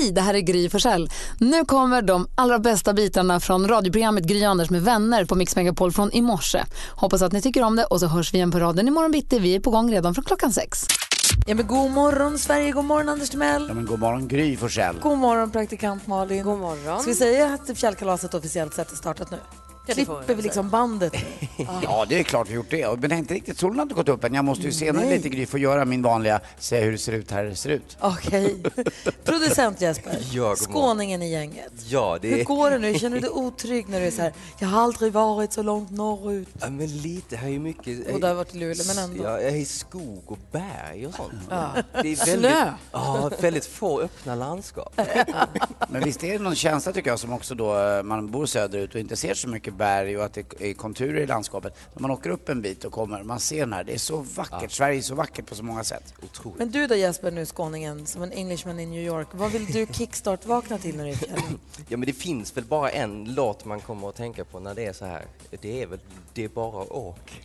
Hej, det här är Gry Forssell. Nu kommer de allra bästa bitarna från radioprogrammet Gry Anders med vänner på Mix Megapol från i morse. Hoppas att ni tycker om det och så hörs vi igen på raden imorgon bitti. Vi är på gång redan från klockan sex. Ja, men god morgon Sverige, god morgon Anders Timell. Ja, men god morgon Gry Forssell. God morgon praktikant Malin. God morgon. Ska vi säga att fjällkalaset officiellt sett är startat nu? Klipper vi liksom bandet? Ja, det är klart vi gjort det. Men det är inte riktigt, solen har inte gått upp än. Jag måste ju senare Nej. lite Gry få göra min vanliga, se hur det ser ut här det ser ut. Okej. Producent Jesper, Ja, god morgon. skåningen i gänget. Ja, det Hur går det nu? Känner du dig otrygg när du är så här, jag har aldrig varit så långt norrut? Ja, men lite, här är ju mycket... Och du har varit i Luleå, men ändå. Ja, jag är i skog och berg och sånt. Ja. Det är väldigt, Snö. Ja, väldigt få öppna landskap. Men visst är det någon känsla tycker jag som också då eh, man bor söderut och inte ser så mycket berg och att det är konturer i landskapet. När man åker upp en bit och kommer, man ser den här, det är så vackert. Sverige är så vackert på så många sätt. Otroligt. Men du då Jesper, nu skåningen, som en Englishman i New York. Vad vill du kickstart-vakna till när du är i fjällen? Ja, men det finns väl bara en låt man kommer att tänka på när det är så här. Det är väl Det är bara åk.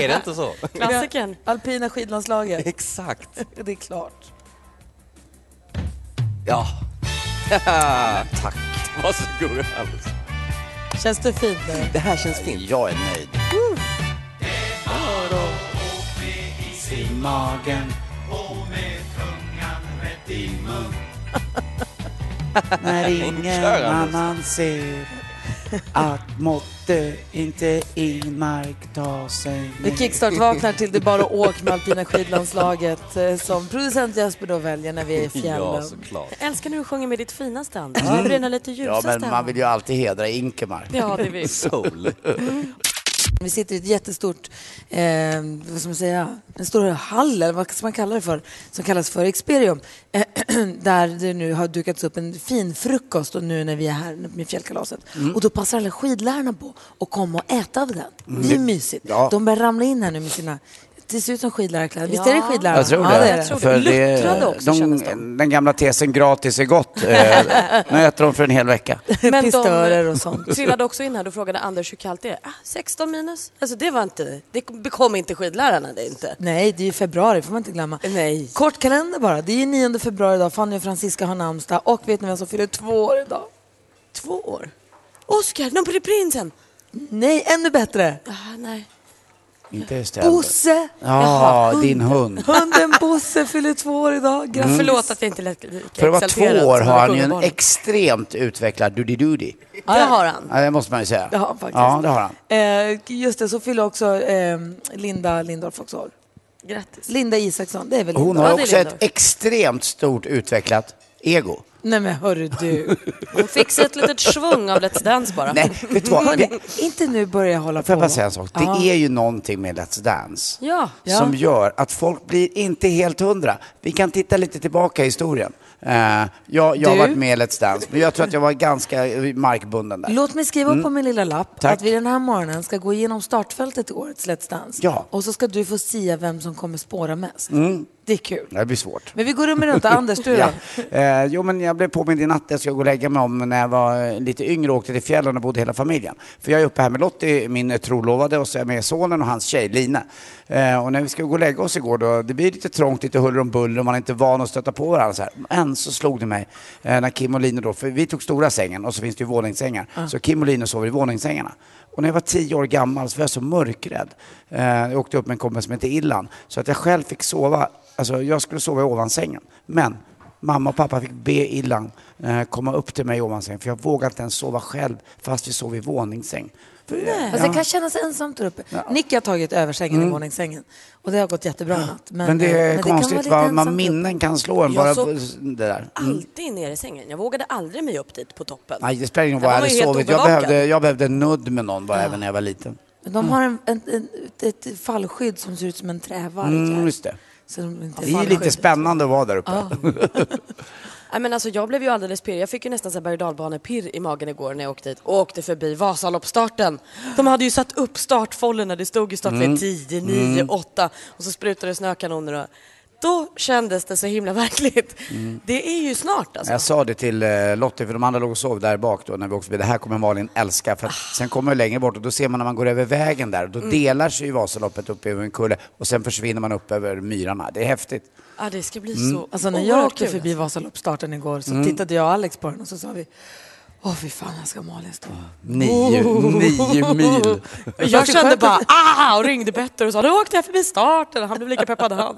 är det inte så? Klassikern. Alpina skidlandslaget. Exakt. Det är klart. Ja. Tack. Varsågod, Anders. Känns det fint nu? Det här känns fint. Jag är nöjd. I magen När ingen annan ser att måtte inte Ingmark ta sig Vi ner. kickstart-vaknar till Det bara åk med alpina skidlandslaget eh, som producent Jesper då väljer när vi är i Ja, fjällen. såklart. Jag älskar när du sjunger med ditt finaste Anders. Du brinner lite Ja, ljusast men man vill ju alltid hedra Ingemar. Ja, det vill Soul. Vi sitter i ett jättestort, eh, vad ska man säga, en stor hall eller vad ska man kalla det för, som kallas för Experium. Eh, där det nu har dukats upp en fin frukost och nu när vi är här med fjällkalaset. Och då passar alla skidlärarna på att komma och äta av den. Det är mysigt. Ja. De börjar ramla in här nu med sina det ser ut som skidlärarkläder. Visst Ja. är det skidlärare? Jag tror ja, det. är det. det. För det Luttrade också, kändes de, den gamla tesen gratis är gott. Eh, nu äter de för en hel vecka. Men Pistörer de och sånt. trillade också in här och frågade Anders hur kallt det är. Ah, 16 minus. Alltså det var inte, det bekom inte skidlärarna det inte. Nej, det är ju februari, får man inte glömma. Nej. Kort kalender bara. Det är ju 9 februari idag. Fanny och Francisca har namnsdag. Och vet ni vem som fyller två år idag? Två år. Oscar, de prinsen. Nej, ännu bättre. Ah, nej. Inte det. Bosse! Ja, din hund. Hunden Bosse fyller två år idag. Grattis. Förlåt att jag inte lät lika För att vara två år har han ju en extremt utvecklad doody-doody. Det har han. Ja, det måste man ju säga. Ja, faktiskt. Ja, det har han. Eh, just det, så fyller också eh, Linda Lindorff också år. Grattis. Linda Isaksson, det är väl Hon Linda? har Ja, det är också ett extremt stort utvecklat ego. Nej men hörru du. Hon fick sig ett litet svung av Let's Dance bara. Nej, vet du vad? Det, inte nu börja hålla får jag på. bara säga en sak? Det är ju någonting med Let's Dance Ja. Ja. som gör att folk blir inte helt hundra. Vi kan titta lite tillbaka i historien. Eh, jag jag har varit med i Let's Dance, men jag tror att jag var ganska markbunden där. Låt mig skriva upp på min lilla lapp Mm. Tack. att vi den här morgonen ska gå igenom startfältet i årets Let's Dance. Ja. Och så ska du få sia vem som kommer spåra mest. Det är kul. Det blir svårt. Men vi går rummet runt. Anders, du då? Ja. Eh, jo, men jag blev påmind i natt att jag ska gå och lägga mig om när jag var eh, lite yngre och åkte till fjällen och bodde hela familjen. För jag är uppe här med Lottie, min trolovade, och så är jag med sonen och hans tjej Line. Eh, och när vi ska gå och lägga oss igår då, det blir lite trångt, lite huller om buller och man är inte van att stöta på varandra så här. Men så slog det mig eh, när Kim och Line då, för vi tog stora sängen och så finns det ju våningssängar. Så Kim och Line sover i våningssängarna. Och när jag var tio år gammal så var jag så mörkrädd. Eh, jag åkte upp med en kompis som hette Illan. Så att jag själv fick sova, alltså jag skulle sova i ovansängen. Men mamma och pappa fick be Illan eh, komma upp till mig i ovansängen. För jag vågade inte ens sova själv fast vi sov i våningssäng. Eh, Alltså, det kan kännas ensamt där uppe. Nicky har tagit över sängen i våningssängen. Och det har gått jättebra i natt. Men, det eh, är kan vara konstigt vad man minnen kan slå en Jag bara såg på det där. Mm. Alltid ner i sängen. Jag vågade aldrig mig upp dit på toppen. Nej, det spelar ingen roll var jag hade sovit. Jag behövde, jag behövde en nudd med någon bara även när jag var liten. Men de har en, en, en, ett fallskydd som ser ut som en trävarg. Mm, just det. Så de inte Det är lite spännande att vara där uppe. Nej, men alltså, jag blev ju alldeles pirrig. Jag fick ju nästan berg och dalbanepirr i magen igår när jag åkte dit och åkte förbi Vasaloppsstarten. De hade ju satt upp startfållorna. Det stod ju start vid 10, 9, 8 och så sprutade det snökanoner. Och Då kändes det så himla verkligt. Det är ju snart alltså. Jag sa det till eh, Lottie, för de andra låg och sov där bak då när vi åkte förbi. Det här kommer Malin älska. För att sen kommer jag längre bort och då ser man när man går över vägen där. Då delar sig ju Vasaloppet upp över en kulle och sen försvinner man upp över myrarna. Det är häftigt. Ja, det ska bli Mm. så Alltså när jag åkte kul. förbi Vasaloppsstarten igår så tittade jag och Alex på den och så sa vi Åh fy fan, här ska Malin stå. Nio, nio mil. Jag kände bara ah och ringde Petter och sa nu åkte jag förbi starten. Han blev lika peppad han.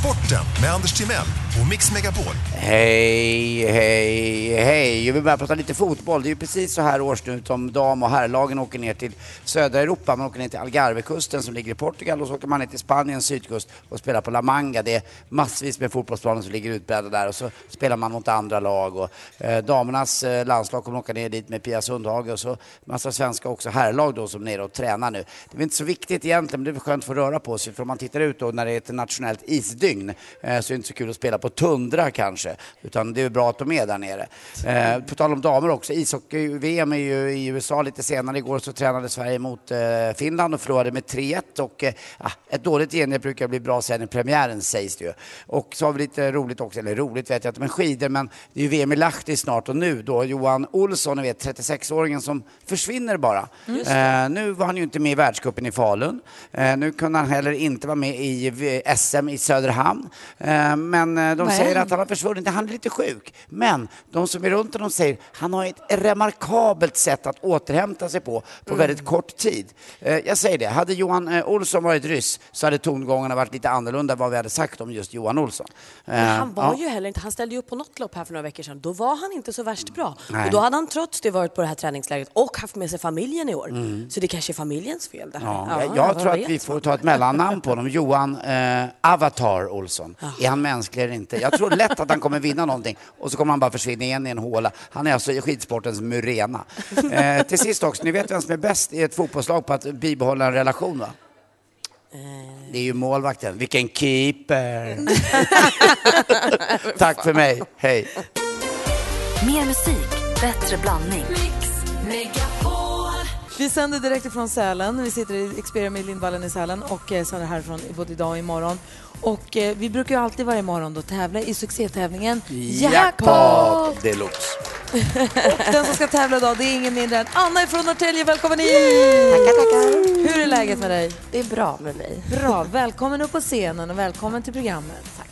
Sporten med Anders Timell på Mix Megapol. Hej, hej, hej. Jag vill börja prata lite fotboll. Det är ju precis så här års nu som dam och herrlagen åker ner till södra Europa. Man åker ner till Algarvekusten som ligger i Portugal och så åker man ner till Spaniens sydkust och spelar på La Manga. Det är massvis med fotbollsplaner som ligger utbredda där och så spelar man mot andra lag. Och, eh, damernas eh, landslag kommer åka ner dit med Pia Sundhage och så massa svenska också herrlag då som är nere och tränar nu. Det är inte så viktigt egentligen men det är skönt att få röra på sig för om man tittar ut då när det är ett nationellt isdygn eh, så är det inte så kul att spela på tundra kanske utan det är bra att de är där nere. Eh, på tal om damer också, ishockey-VM är ju i USA lite senare. Igår så tränade Sverige mot eh, Finland och förlorade med 3-1 och eh, ah, ett dåligt genrep brukar bli bra sen i premiären sägs det ju. Och så har vi lite roligt också, eller roligt vet jag inte, men skidor, men det är ju VM i Lahti snart och nu då Johan Olsson, ni vet 36-åringen som försvinner bara. Eh, nu var han ju inte med i världscupen i Falun. Eh, nu kunde han heller inte vara med i SM i Söderhamn. Eh, men eh, de Vad säger att han har försvunnit, han är lite sjuk. Men de som är runt honom säger han har ett remarkabelt sätt att återhämta sig på, på Mm. väldigt kort tid. Eh, jag säger det, hade Johan eh, Olsson varit ryss så hade tongångarna varit lite annorlunda vad vi hade sagt om just Johan Olsson. Eh, Men han var ja. ju heller inte, han ställde ju upp på något lopp här för några veckor sedan. Då var han inte så värst bra. Nej. Och då hade han trots det varit på det här träningslägret och haft med sig familjen i år. Så det kanske är familjens fel det här. Mm. Ja, Ja, jag, tror att vi får ta ett mellannamn på honom. Johan eh, Avatar Olsson. Är han mänsklig inte? Jag tror lätt att han kommer vinna någonting och så kommer han bara försvinna igen i en håla. Han är alltså i skidsportens Murena. Eh, till sist också, ni vet vem som är bäst i ett fotbollslag på att bibehålla en relation va? Det är ju målvakten. Vilken keeper! Tack för mig, hej! Mer musik, bättre blandning. Vi sänder direkt ifrån Sälen. Vi sitter i Experium i Lindvallen i Sälen och eh, sänder härifrån både idag och imorgon. Och eh, vi brukar ju alltid varje morgon då tävla i succétävlingen Jackpot! deluxe! Och den som ska tävla idag det är ingen mindre än Anna ifrån Norrtälje. Välkommen hit! Tackar, tackar. Hur är läget med dig? Det är bra med mig. Bra. Välkommen upp på scenen och välkommen till programmet. Tack.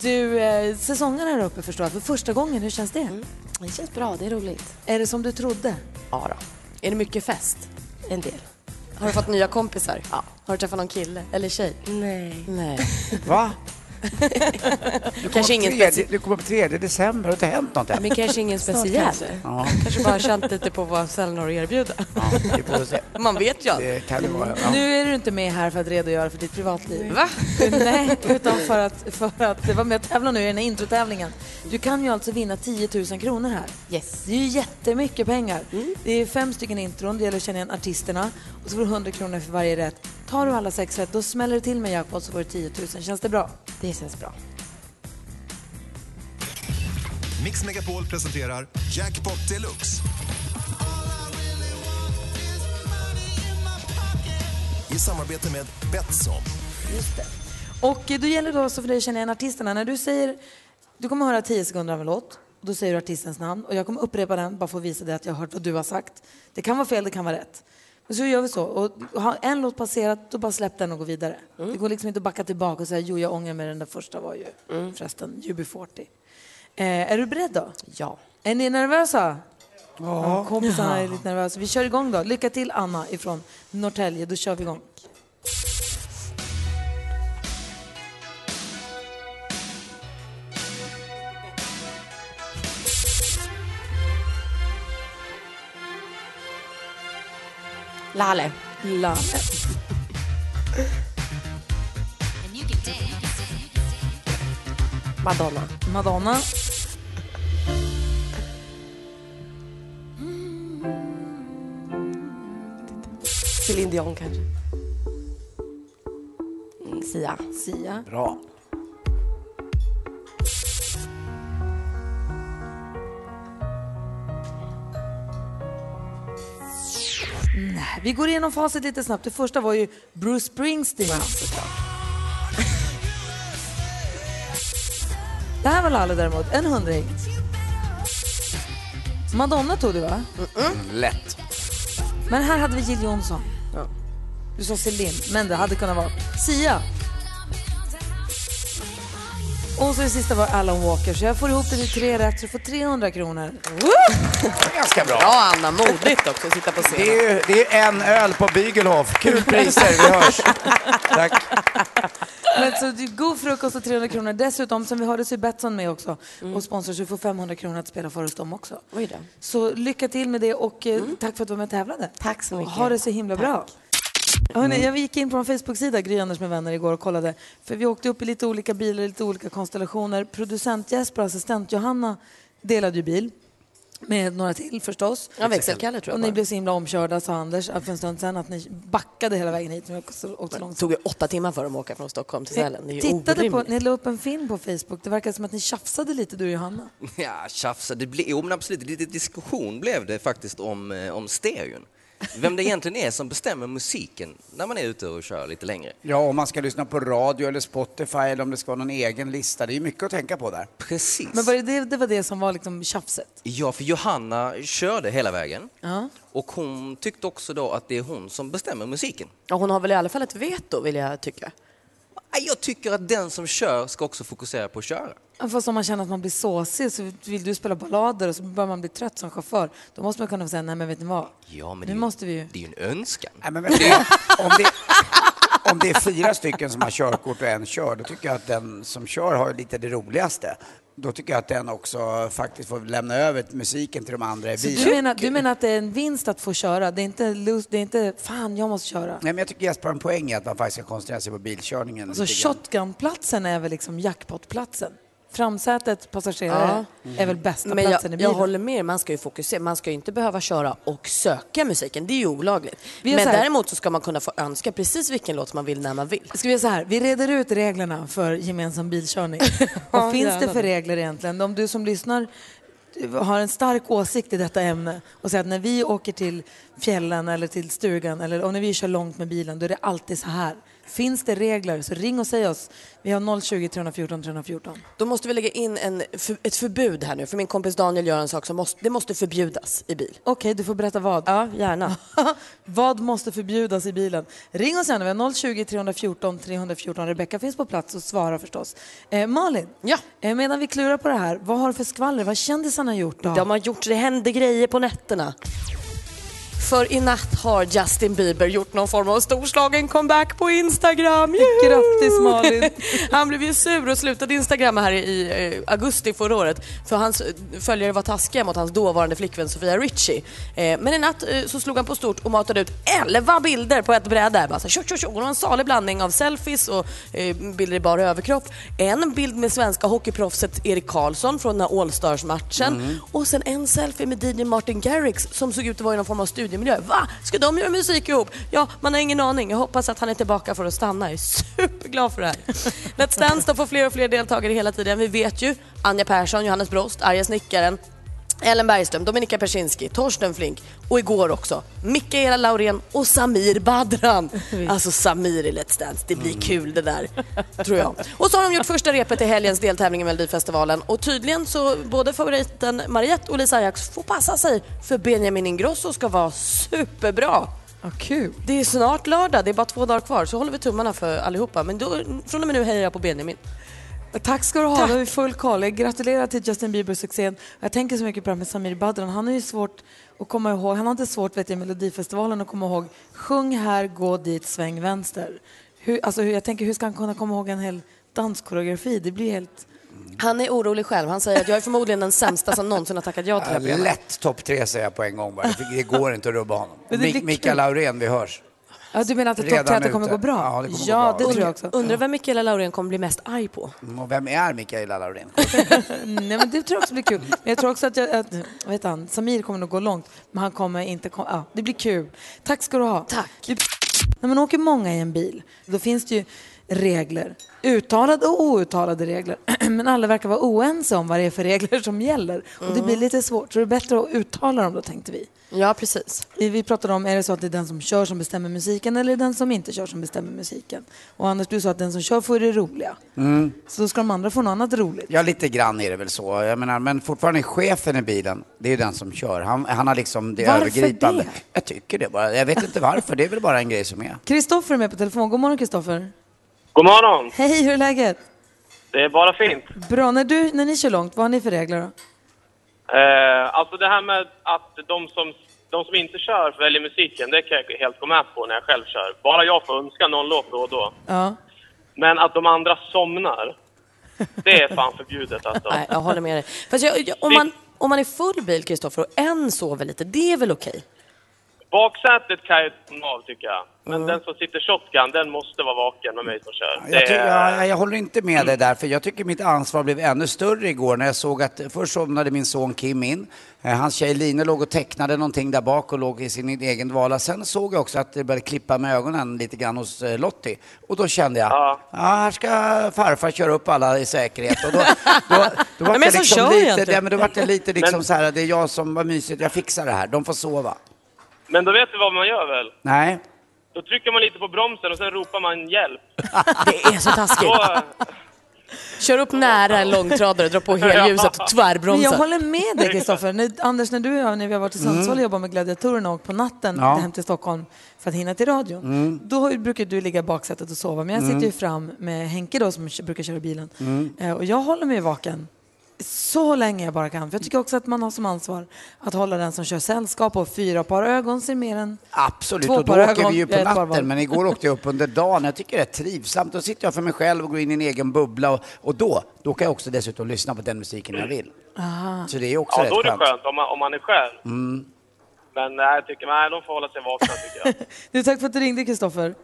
Du, eh, säsongen är här uppe förstår jag för första gången. Hur känns det? Det känns bra, det är roligt. Är det som du trodde? Ja då, Är det mycket fest? en del. Har du fått nya kompisar? Ja. Har du träffat någon kille eller tjej? Nej. Nej. Va? Kanske ingen tredje, speciell. Du kommer på 3 december, det har inte hänt något än. Men kanske ingen speciell. kanske. Ja, Kanske bara känt lite på vad Sälen har att erbjuda. ja. Man vet ju aldrig. Det kan det vara. Ja. Nu är du inte med här för att redogöra för ditt privatliv. Va? Nej, utan för att, för att vara med och tävla nu i den här introtävlingen. Du kan ju alltså vinna 10 000 kronor här. Yes. Det är ju jättemycket pengar. Det är fem stycken intron, det gäller att känna igen artisterna och så får du 100 kronor för varje rätt. Tar du alla sex rätt, då smäller det till med jackpot så får du 10 000. Känns det bra? Det känns bra. Mix Megapol presenterar Jackpot Deluxe. I samarbete med Betsson. Och eh, då gäller det också för dig att känna igen artisterna. När du säger, du kommer höra 10 sekunder av en låt, och då säger du artistens namn och jag kommer upprepa den bara för att visa dig att jag har hört vad du har sagt. Det kan vara fel, det kan vara rätt. Så gör vi så. Och har en låt passerat, då bara släpp den och gå vidare. Det går liksom inte att backa tillbaka och säga jo, jag ångrar mig, den där första var ju förresten UB40. Eh, är du beredd då? Ja. Är ni nervösa? Ja. Kompisarna är lite nervösa. Vi kör igång då. Lycka till Anna ifrån Norrtälje. Då kör vi igång. Lale. Lalle. Madonna. Madonna. Céline Dion kanske. Mm, Sia. Sia. Bra. Vi går igenom facit lite snabbt. Det första var ju Bruce Springsteen. Det här var Lalle däremot, en hundring. Madonna tog du va? Lätt. Men här hade vi Jill Johnson. Du sa Celine, men det hade kunnat vara Sia. Och så det sista var Alan Walker. Så jag får ihop det till tre rätt så du får 300 kronor. Ganska bra. Bra Anna, modigt också att sitta på Det scenen. är, ju, det är en öl på Bygelhof. Kul priser, vi hörs. Tack. Men så det är god frukost och 300 kronor. Dessutom, som vi hörde, så är Betsson med också och sponsrar så du får 500 kronor att spela för oss dem också. Oj då. Så lycka till med det och eh, tack för att du var med och tävlade. Tack så mycket. Ha det så himla bra. Hörrni, jag gick in på vår Facebook-sida, Gry Anders med vänner, igår och kollade. För vi åkte upp i lite olika bilar, lite olika konstellationer. Producent Jesper och assistent Johanna delade ju bil. Med några till förstås. Ja, växelkalle tror Och jag ni bara. blev så himla omkörda, sa Anders för en stund sedan, att ni backade hela vägen hit. Ni Det långt. tog ju åtta timmar för dem att åka från Stockholm till Sälen. Det är ju tittade på, ni la upp en film på Facebook. Det verkar som att ni tjafsade lite, du och Johanna. Ja, tjafsa. Det blev, jo, men absolut, lite diskussion blev det faktiskt om, eh, om stereon. Vem det egentligen är som bestämmer musiken när man är ute och kör lite längre. Ja, om man ska lyssna på radio eller Spotify eller om det ska vara någon egen lista. Det är ju mycket att tänka på där. Precis. Men var det, det, det var det som var liksom tjafset? Ja, för Johanna körde hela vägen. Ja. Och hon tyckte också då att det är hon som bestämmer musiken. Ja, hon har väl i alla fall ett veto vill jag tycka. Jag tycker att den som kör ska också fokusera på att köra. Fast om man känner att man blir såsig så vill du spela ballader och så börjar man bli trött som chaufför. Då måste man kunna säga, nej men vet ni vad? Ja, men Nu det, är ju- måste vi ju... det är ju en önskan. Nej, men vet du, om, det, om det är fyra stycken som har körkort och en kör, då tycker jag att den som kör har lite det roligaste. Då tycker jag att den också faktiskt får lämna över musiken till de andra i bilen. du menar, du menar att det är en vinst att få köra? Det är inte, lose, det är inte fan jag måste köra? Nej, men jag tycker Jesper har en poäng i att man faktiskt ska koncentrera sig på bilkörningen. Alltså shotgunplatsen är väl liksom jackpotplatsen? Framsätet, passagerare, är väl bästa Men jag, platsen i bilen? jag håller med, man ska ju fokusera. Man ska ju inte behöva köra och söka musiken. Det är ju olagligt. Men här- däremot så ska man kunna få önska precis vilken låt man vill när man vill. Ska vi göra så här, vi reder ut reglerna för gemensam bilkörning. Vad finns det för regler egentligen? Om du som lyssnar har en stark åsikt i detta ämne och säger att när vi åker till fjällen eller till stugan eller om när vi kör långt med bilen då är det alltid så här. Finns det regler så ring och säg oss. Vi har 020 314 314. Då måste vi lägga in en, för, ett förbud här nu. För min kompis Daniel gör en sak som måste, det måste förbjudas i bil. Okej, du får berätta vad. Ja, gärna. vad måste förbjudas i bilen? Ring oss gärna, vi har 020 314 314. Rebecka finns på plats och svarar förstås. Eh, Malin, Ja. eh, medan vi klurar på det här, vad har du för skvaller? Vad har kändisarna gjort då? De har gjort, det hände grejer på nätterna. För i natt har Justin Bieber gjort någon form av storslagen comeback på Instagram. Juhu! Grattis Malin! Han blev ju sur och slutade instagramma här i eh, augusti förra året för hans eh, följare var taskiga mot hans dåvarande flickvän Sofia Richie. Eh, men i natt så slog han på stort och matade ut 11 bilder på ett bräde. Bara så, här, tjo, tjo, tjo. Och det var en salig blandning av selfies och bilder i bara överkropp. En bild med svenska hockeyproffset Erik Karlsson från den här All-Stars-matchen och sen en selfie med DJ Martin Garrix som såg ut att vara i någon form av studiemiljö. Va? Ska de göra musik ihop? Ja, man har ingen aning. Jag hoppas att han är tillbaka för att stanna. Jag är superglad för det här. Let's Dance får fler och fler deltagare hela tiden. Vi vet ju Anja Persson, Johannes Brost, Arga Snickaren, Ellen Bergström, Dominika Persinski, Torsten Flink och igår också Mikaela Laurén och Samir Badran. Alltså Samir i Let's Dance, det blir kul det där, tror jag. Och så har de gjort första repet i helgens deltävling i Melodifestivalen och tydligen så både favoriten Mariette och Lisa Ajax får passa sig för Benjamin Ingrosso ska vara superbra. Ja, kul. Det är snart lördag, det är bara två dagar kvar så håller vi tummarna för allihopa. Men då, från och med nu hejar jag på Benjamin. Tack ska du ha, då har vi full koll. Jag gratulerar till Justin Bieber-succén. Jag tänker så mycket på det här med Samir Badran. Han har ju svårt att komma ihåg, han har inte svårt vet jag, i Melodifestivalen att komma ihåg sjung här, gå dit, sväng vänster. Hur, alltså, hur, jag tänker hur ska han kunna komma ihåg en hel danskoreografi? Det blir helt... Han är orolig själv. Han säger att jag är förmodligen den sämsta som någonsin har tackat ja till det här. Lätt topp tre säger jag på en gång bara. Det- går inte att rubba honom. Mikael. Laurén, vi hörs. Ja, du menar att Redan topptätet kommer ute. gå bra? Ja, det kommer gå ja bra. det tror jag också. Undrar vem Mikaela Laurén kommer bli mest arg på? Mm, Och vem är Mikaela Laurén? Nej, men det tror jag också blir kul. Men jag tror också att, jag, att heter han, Samir kommer nog gå långt, men han kommer inte komma... Ja, det blir kul. Tack ska du ha. Tack. Du, när man åker många i en bil, då finns det ju regler. Uttalade och outtalade regler. Men alla verkar vara oense om vad det är för regler som gäller. Och det blir lite svårt, så det är bättre att uttala dem då, tänkte vi. Ja, precis. Vi pratade om, är det så att det är den som kör som bestämmer musiken eller är det den som inte kör som bestämmer musiken? Och Anders, du sa att den som kör får det roliga. Mm. Så då ska de andra få något annat roligt. Ja, lite grann är det väl så. Jag menar, men fortfarande är chefen i bilen, det är ju den som kör. Han, han har liksom det Varför övergripande. det? Jag tycker det bara. Jag vet inte varför, det är väl bara en grej som är. Kristoffer är med på telefon. God morgon Kristoffer. God morgon! Hej, hur är läget? Det är bara fint. Bra. När, du, när ni kör långt, vad har ni för regler då? Eh, alltså det här med att de som, de som inte kör väljer musiken, det kan jag helt gå med på när jag själv kör. Bara jag får önska någon låt då och då. Ja. Men att de andra somnar, det är fan förbjudet alltså. Nej, jag håller med dig. Fast jag, jag, om, man, om man är full bil, Kristoffer, och en sover lite, det är väl okej? Baksätet kan jag ta av tycker jag. Men den som sitter shotgun, den måste vara vaken med mig som kör. Jag, ty- är- ja, jag håller inte med dig där, för jag tycker mitt ansvar blev ännu större igår när jag såg att först somnade min son Kim in. Eh, Hans tjej Line låg och tecknade någonting där bak och låg i sin egen dvala. Sen såg jag också att det började klippa med ögonen lite grann hos eh, Lottie. Och då kände jag, ja. här ska farfar köra upp alla i säkerhet. Och då, då, då var Vem det liksom lite, ja, men då var det lite liksom Men- så här, det är jag som var mysigt, jag fixar det här, de får sova. Men då vet du vad man gör väl? Nej. Då trycker man lite på bromsen och sen ropar man hjälp. Det är så taskigt. Då, Kör upp nära en långtradare, dra på helljuset och Men jag tvärbromsa. håller med dig Kristoffer. Anders, när du och jag, när vi har varit i Sundsvall och jobbat med gladiatorerna och åkt på natten Mm. Ja. hem till Stockholm för att hinna till radion. Mm. Då brukar du ligga i baksätet och sova. Men jag sitter ju fram med Henke då som brukar köra bilen. Mm. Eh, Och jag håller mig vaken så länge jag bara kan. För jag tycker också att man har som ansvar att hålla den som kör sällskap och fyra par ögon ser mer än Absolut, Två och då par åker ögon, vi ju på natten. Men igår åkte jag upp under dagen. Jag tycker det är trivsamt. Då sitter jag för mig själv och går in i en egen bubbla. Och, och då, då kan jag också dessutom lyssna på den musiken jag vill. Så det är också ja, rätt då är det skönt. skönt om man, om man är själv. Mm. Men nej, jag tycker nej, de får hålla sig vakna tycker jag. Du, tack för att du ringde Kristoffer.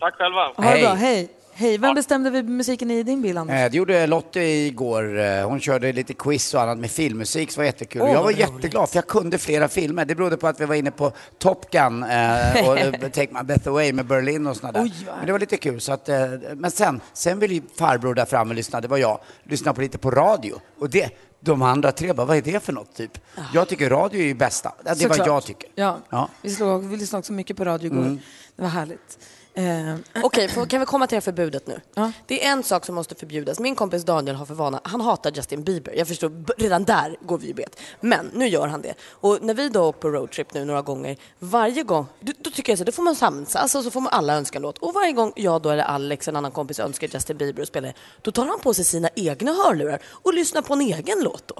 Tack själva. Ha det bra, hej. Hej, vem bestämde vi musiken i din bil Anders? Eh, Det gjorde Lottie igår. Eh, Hon körde lite quiz och annat med filmmusik, så var jättekul. Åh, jag var jätteglad för jag kunde flera filmer. Det berodde på att vi var inne på Top Gun eh, och Take My Breath Away med Berlin och sådana där. Oj, Men det var lite kul. Så att, eh, men sen, sen ville farbror där framme lyssna, det var jag, lyssna på lite på radio. Och det, de andra tre bara, vad är det för något typ? Jag tycker radio är ju bästa. Det är vad jag tycker. Ja. Ja. Vi, slog, vi lyssnade också mycket på radio igår. Mm. Det var härligt. Eh, Okej, får- kan vi komma till det här förbudet nu? Det är en sak som måste förbjudas. Min kompis Daniel har för vana, han hatar Justin Bieber. Jag förstår, redan där går vi ju bet. Men nu gör han det. Och när vi då på roadtrip nu några gånger, varje gång, då, då tycker jag så, då får man samsas och så får man alla önska låt. Och varje gång jag då eller Alex, en annan kompis, önskar Justin Bieber och spelar då tar han på sig sina egna hörlurar och lyssnar på en egen låt då.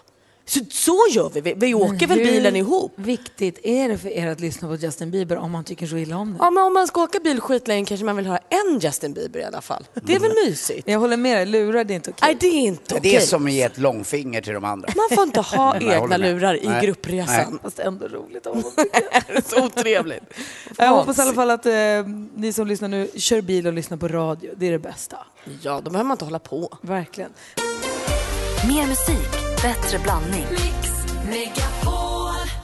Så, så gör vi, vi, vi åker väl bilen ihop. viktigt är det för er att lyssna på Justin Bieber om man tycker så illa om det? Ja, men om man ska åka bil skitlänge kanske man vill höra en Justin Bieber i alla fall. Det är väl mysigt? Jag håller med dig, lurar det är inte okej. Nej, det är inte Det okej. är som att ge ett långfinger till de andra. Man får inte ha Nej, jag egna håller med. lurar i Nej. gruppresan. Nej. Fast ändå roligt av honom. Så otrevligt. Jag hoppas i alla fall att eh, ni som lyssnar nu kör bil och lyssnar på radio. Det är det bästa. Ja, då behöver man inte hålla på. Verkligen. Mer musik, bättre blandning.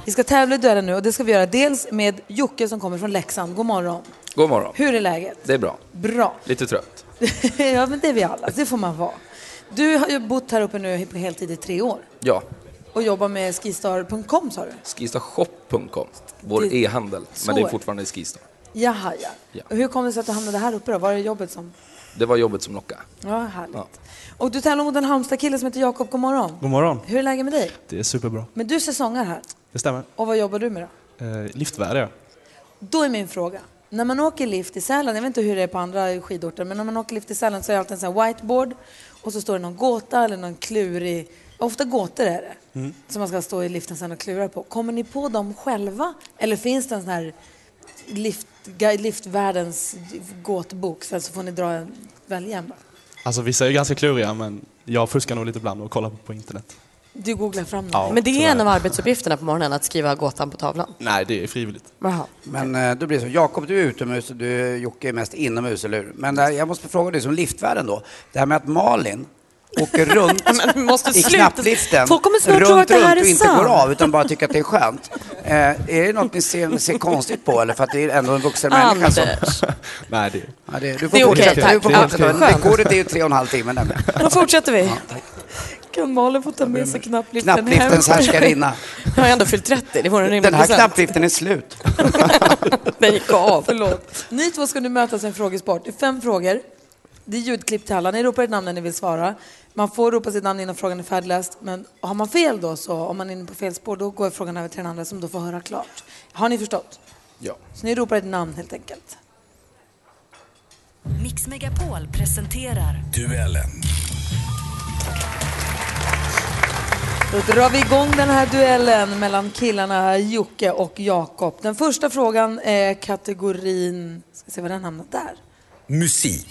Vi ska tävla i duellen nu och det ska vi göra dels med Jocke som kommer från Leksand. God morgon. God morgon. Hur är läget? Det är bra. Bra. Lite trött. ja, men det är vi alla. Det får man vara. Du har ju bott här uppe nu på heltid i tre år Ja, och jobbar med skistar.com sa du? skistarshop.com, vår Det- e-handel. så Men det är är det. fortfarande Skistar. Jaha, ja. Ja. Hur kom det sig att du hamnade här uppe då? Var det jobbet som... Det var jobbet som lockade. Ja, härligt. Ja. Och du tävlar mot en Halmstad-kille som heter Jakob. God morgon. God morgon. Hur är läget med dig? Det är superbra. Men du är säsongare här. Det stämmer. Och vad jobbar du med då? Eh, liftvärd är jag. Då är min fråga. När man åker lift i Sälen, jag vet inte hur det är på andra skidorter, men när man åker lift i Sälen så är det alltid en sån här whiteboard och så står det någon gåta eller någon klurig, ofta gåtor är det, Mm. som man ska stå i liften sen och klura på. Kommer ni på dem själva? Eller finns det en sån här lift, guide- liftvärldens gåtbok, sen så får ni dra en, välja en bara? Alltså vissa är ganska kluriga men jag fuskar nog lite ibland och kollar på, internet. Du googlar fram dem? Ja, Men det är en av arbetsuppgifterna på morgonen, att skriva gåtan på tavlan. Nej, det är frivilligt. Jaha. Men eh, då blir det så, Jakob du är utomhus och du Jocke är mest inomhus, eller hur? Men där, jag måste fråga dig som liftvärden då, det här med att Malin åker runt Men vi måste i knappliften, Folk kommer snart runt, tro att det här runt och är inte sant. går av utan bara tycker att det är skönt. Eh, är det något ni ser, ser konstigt på eller för att det är ändå en vuxen människa som... Nej, det Ja, det, du får Det är okej, fortsätta. tack. Ja. Rekordet är ju tre och en halv timme nämligen. Då fortsätter vi. Kan Malin få ta med sig knappliften hem? Knappliftens härskarinna. Jag har ändå fyllt 30, det vore en rimlig Den här present. knappliften är slut. Den gick av. Förlåt. Ni två ska nu mötas i en frågesport. Det är fem frågor. Det är ljudklipp till alla. Ni ropar ett namn när ni vill svara. Man får ropa sitt namn innan frågan är färdigläst. Men har man fel då, så om man är inne på fel spår, då går frågan över till den andra som då får höra klart. Har ni förstått? Ja. Så ni ropar ett namn helt enkelt. Mix Megapol presenterar Duellen. Då drar vi igång den här duellen mellan killarna Jocke och Jakob. Den första frågan är kategorin... Ska se vad den hamnar där. Musik.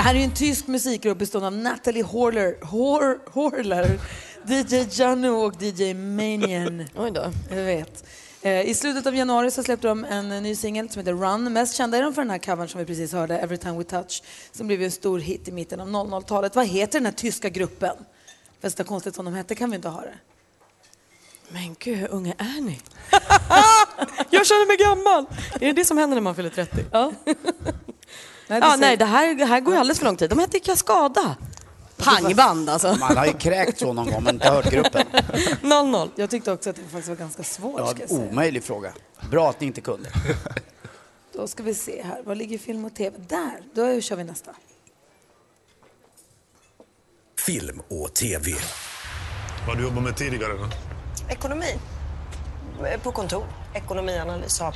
Det här är ju en tysk musikgrupp bestående av Natalie Horler, Hor, Horler, DJ Janu och DJ Manian. Oj då. Jag vet. Eh, I slutet av januari så släppte de en eh, ny singel som heter Run. Mest kända är de för den här covern som vi precis hörde, Every time we touch, som blev en stor hit i mitten av 00-talet. Vad heter den här tyska gruppen? Fast det konstigt som de hette kan vi inte ha det. Men gud, hur unga är ni? jag känner mig gammal! Är det det som händer när man fyller 30? Ja. Nej, ja, ser- nej det, här, det här går ju alldeles för lång tid. De hette Kaskada. Pangband alltså. Man har ju kräkt så någon gång men inte hört gruppen. 0-0. Jag tyckte också att det faktiskt var ganska svårt. Ja, ska jag säga. omöjlig fråga. Bra att ni inte kunde. Då ska vi se här. Var ligger film och tv? Där! Då kör vi nästa. Film och TV. Vad du jobbat med tidigare då? Ekonomi. På kontor. Ekonomianalys AB.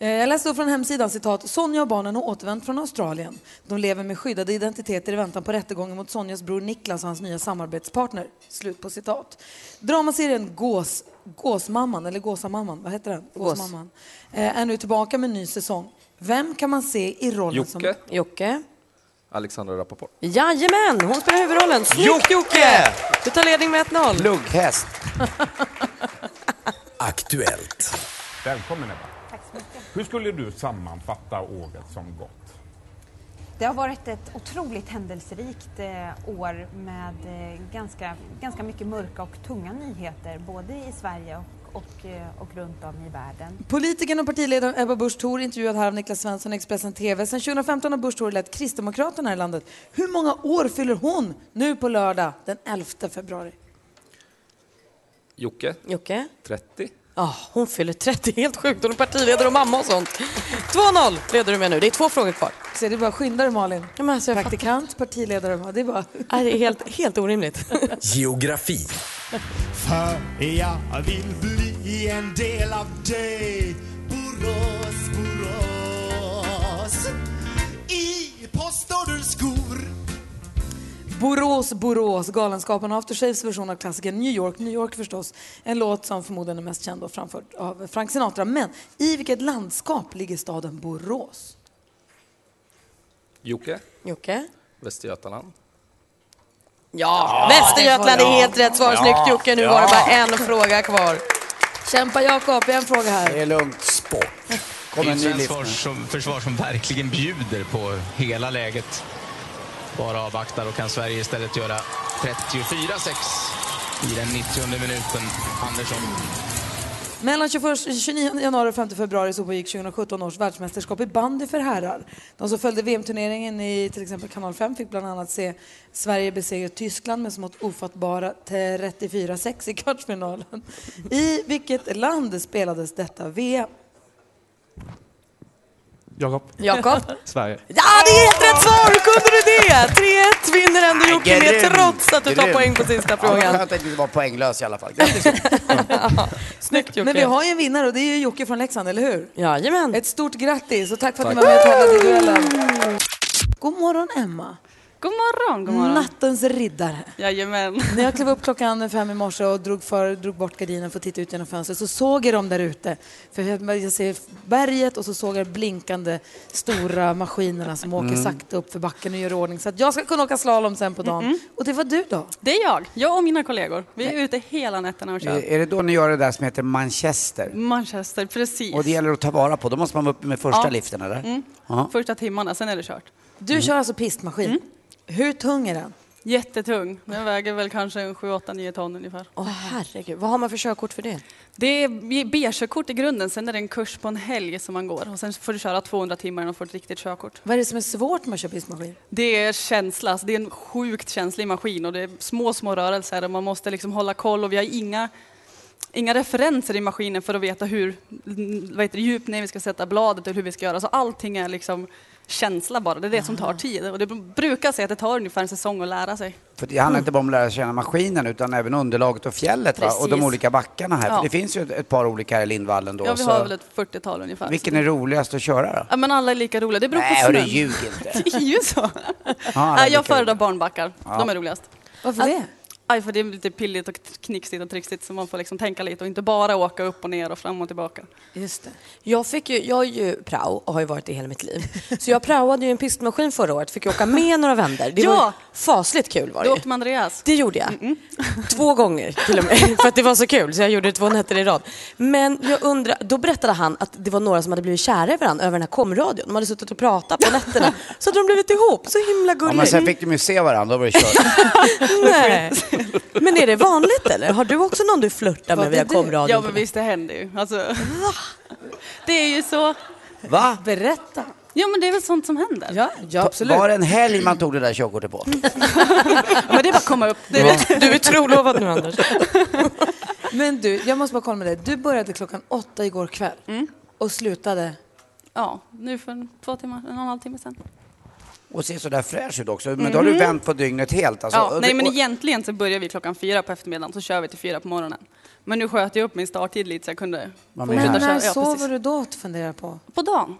Eh, Jag läste då från hemsidan citat. Sonja och barnen har återvänt från Australien. De lever med skyddade identiteter i väntan på rättegången mot Sonjas bror Niklas och hans nya samarbetspartner. Slut på citat. Dramaserien Gås, Gåsmamman, eller Gåsamamman, vad heter den? Gås. Gåsmamman. Eh, Är nu tillbaka med en ny säsong. Vem kan man se i rollen som... Jocke. Jocke. Alexandra Rappaport. Jajamän, hon spelar huvudrollen. Snyggt Jocke! Jocke! Du tar ledning med 1-0. Lugghäst. Aktuellt. Välkommen Ebba. Hur skulle du sammanfatta året som gått? Det har varit ett otroligt händelserikt eh, år med eh, ganska, ganska mycket mörka och tunga nyheter både i Sverige och, och, eh, och runt om i världen. Politikern och partiledaren Ebba Busch Thor intervjuad här av Niklas Svensson i Expressen TV. Sen 2015 har Busch Thor lett Kristdemokraterna i landet. Hur många år fyller hon nu på lördag den 11 februari? Jocke. Jocke. 30. Ja, hon fyller 30, helt sjukt. Hon är partiledare och mamma och sånt. 2-0 leder du med nu. Det är två frågor kvar. Så det är bara skynda dig Malin. Ja, men alltså, jag Praktikant, partiledare, det är bara... Nej, det är helt, helt orimligt. Geografi. För jag vill bli en del av dig Borås, Borås I postorderskor Borås, Borås, Galenskaparna och Aftershaves version av klassikern New York, New York förstås. En låt som förmodligen är mest känd och framförd av Frank Sinatra. Men i vilket landskap ligger staden Borås? Jocke. Jocke. Västergötland. Ja, Västergötland är helt rätt svar. Snyggt Jocke. Nu var det bara en fråga kvar. Kämpa Jakob, en fråga här. Det är lugnt. Sport. Det Kommer är en ny försvar som, försvar som verkligen bjuder på hela läget. Bara avvaktar och kan Sverige istället göra 34-6 i den 90 minuten. Andersson. Mellan 21, 29 januari och 5 februari så pågick 2017 års världsmästerskap i bandy för herrar. De som följde VM-turneringen i till exempel kanal 5 fick bland annat se Sverige besegra Tyskland med smått ofattbara 34-6 i kvartsfinalen. I vilket land spelades detta VM? Jakob. Jakob. Sverige. Ja, det är helt rätt svar! Hur kunde du det? 3-1 vinner ändå Jocke med trots att du tar poäng på sista Ja, frågan. skönt att du var poänglös i alla fall. Snyggt Jocke. Men vi har ju en vinnare och det är ju Jocke från Leksand, eller hur? Jajamän. Ett stort grattis och tack för att Tack. ni var med och tävlade i duellen. God morgon Emma. God morgon, god morgon. Nattens riddare. Jajamän. När jag klev upp klockan fem i morse och drog, för, drog bort gardinen för att titta ut genom fönstret så såg jag dem där ute. För jag, jag ser berget och så såg jag blinkande stora maskinerna som åker Mm. sakta upp för backen och gör ordning så att jag ska kunna åka slalom sen på dagen. Och det var du då? Det är jag. Jag och mina kollegor. Vi är ute hela nätterna och kör. Är är det då ni gör det där som heter Manchester? Manchester, precis. Och det gäller att ta vara på. Då måste man vara uppe med första Ja. liften, eller? Mm. Första timmarna, sen är det kört. Du kör alltså pistmaskin. Hur tung är den? Jättetung. Den väger väl kanske en 7, 8, 9 ton ungefär. Åh herregud, vad har man för körkort för det? Det är B-körkort i grunden, sen är det en kurs på en helg som man går och sen får du köra 200 timmar du får ett riktigt körkort. Vad är det som är svårt med att köra pistmaskin? Det är känsla, alltså det är en sjukt känslig maskin och det är små, små rörelser och man måste liksom hålla koll och vi har inga Inga referenser i maskinen för att veta hur vad heter det, djupt ner vi ska sätta bladet och hur vi ska göra. Så allting är liksom känsla bara, det är det som tar tid. Och det brukar säga att det tar ungefär en säsong att lära sig. För det handlar inte bara om att lära känna maskinen utan även underlaget och fjället va? och de olika backarna här. Ja. För det finns ju ett, ett par olika här i Lindvallen då. Ja, vi så har väl ett 40-tal ungefär. vilken är roligast att köra då? Ja, men alla är lika roliga, det beror Nej, på snön. ljug inte. det är ju så. Ja, Nej, jag föredrar barnbackar, Ja. de är roligast. Varför det? Aj, för det är lite pilligt och knixigt och trixigt så man får liksom tänka lite och inte bara åka upp och ner och fram och tillbaka. Just det. Jag, fick ju, jag är ju prao och har ju varit det hela mitt liv. Så jag praoade ju en pistmaskin förra året, fick ju åka med några vänner. Det var Ja! ju fasligt kul var det Då ju. åkte med Andreas. Det gjorde jag. Två gånger till och med, för att det var så kul. Så jag gjorde det två nätter i rad. Men jag undrar, då berättade han att det var några som hade blivit kära i varandra över den här komradion. De hade suttit och pratat på nätterna. Så hade de blivit ihop. Så himla Ja, gulligt. men sen fick de ju se varandra, då var det kört. Nej. Men är det vanligt eller? Har du också någon du flörtar med via komradion? Ja men visst det händer ju. Alltså, det är ju så. Va? Berätta. Ja men det är väl sånt som händer. Ja, ja absolut. Var det en helg man tog det där körkortet på? Men det är bara att komma upp. Det är Ja. Du är trolovad nu Anders. Men du, jag måste bara kolla med dig. Du började klockan åtta igår kväll och slutade? Ja, nu för en- två timmar, en och en halv timme sedan. Och ser så där fräsch ut också. Men då har du Mhm. vänt på dygnet helt. Alltså, ja, nej men egentligen så börjar vi klockan fyra på eftermiddagen så kör vi till fyra på morgonen. Men nu sköt jag upp min starttid lite så jag kunde Vad Men menar du? när Ja, sover du då, funderar jag på? På dagen.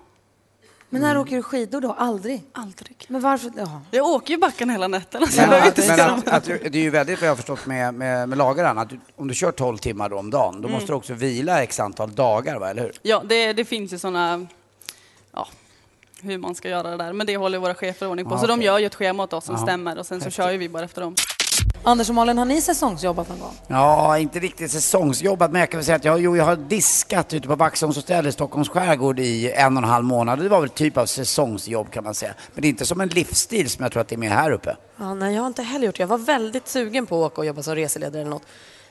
Men när åker du skidor då? Aldrig? Aldrig. Men varför? Ja. Jag åker ju backen hela nätterna. Så Men, jag men att, att, det är ju väldigt vad jag har förstått med, med, med lagaren, att du, om du kör 12 timmar då om dagen, då Mm. måste du också vila x antal dagar, va? eller hur? Ja, det, det finns ju sådana, ja, hur man ska göra det där. Men det håller våra chefer ordning på. Ja, så de okej. gör ju ett schema åt oss som Ja. stämmer och sen så Häftigt. kör ju vi bara efter dem. Anders och Malin, har ni säsongsjobbat någon gång? Ja, inte riktigt säsongsjobbat, men jag kan väl säga att jag, jo, jag har diskat ute på Vaxholms hotell i Stockholms skärgård i en och en halv månad. Det var väl typ av säsongsjobb kan man säga. Men det är inte som en livsstil som jag tror att det är med här uppe. Ja, nej, jag har inte heller gjort det. Jag var väldigt sugen på att åka och jobba som reseledare eller något.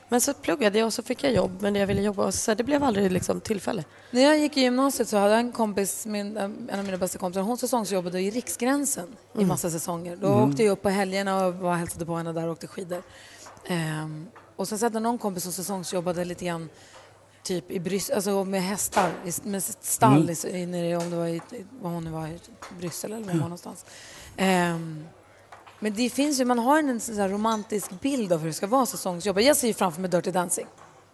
Men så pluggade jag och så fick jag jobb med det jag ville jobba och så det blev aldrig liksom tillfälle. När jag gick i gymnasiet så hade jag en kompis, min, en av mina bästa kompisar, hon säsongsjobbade i Riksgränsen i Mm. massa säsonger. Då Mm. åkte jag upp på helgerna och var och hälsade på henne där och åkte skidor. Ehm, och sen så hade jag någon kompis som säsongsjobbade lite grann typ i Bryssel, alltså med hästar, i- med stall Mm. i, i, nere i- om det var i, var hon nu var, i Bryssel eller var var någonstans. Ehm, men det finns ju, man har en sån här romantisk bild av hur det ska vara säsongsjobb. Jag ser ju framför mig Dirty Dancing.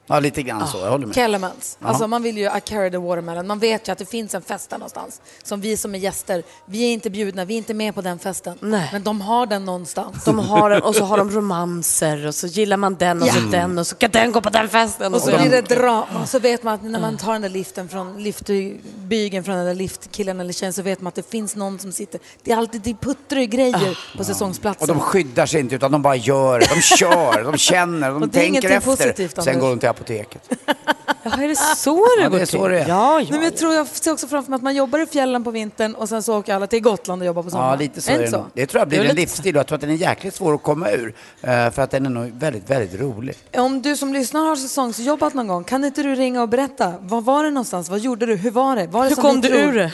Ja, lite grann så. Jag håller med. Kellermans. Ja. Alltså man vill ju I carry the watermelon. Man vet ju att det finns en fest där någonstans. Som vi som är gäster, vi är inte bjudna, vi är inte med på den festen. Nej. Men de har den någonstans. De har den och så har de romanser och så gillar man den och så Ja. den och så ska den gå på den festen. Och så de- blir det drama. Och så vet man att när man tar den där liften från liftbygeln från den där liftkillen eller tjejen så vet man att det finns någon som sitter. Det är alltid det puttrar ju grejer på säsongsplatsen. Och de skyddar sig inte utan de bara gör. De kör, de känner, de Och det är tänker efter. positivt, Sen går de till apoteket. Ja, är det så det Ja, går det är så det är. Ja, Nej, men jag tror jag ser också framför mig att man jobbar i fjällen på vintern och sen så åker alla till Gotland och jobbar på sommaren. Ja, lite så är det så? Det tror jag blir en lite- livsstil och jag tror att den är jäkligt svår att komma ur. eh, För att den är nog väldigt, väldigt rolig. Om du som lyssnar har säsongsjobbat någon gång, kan inte du ringa och berätta? Var var det någonstans? Vad gjorde du? Hur var det? Var det Hur kom du ur det?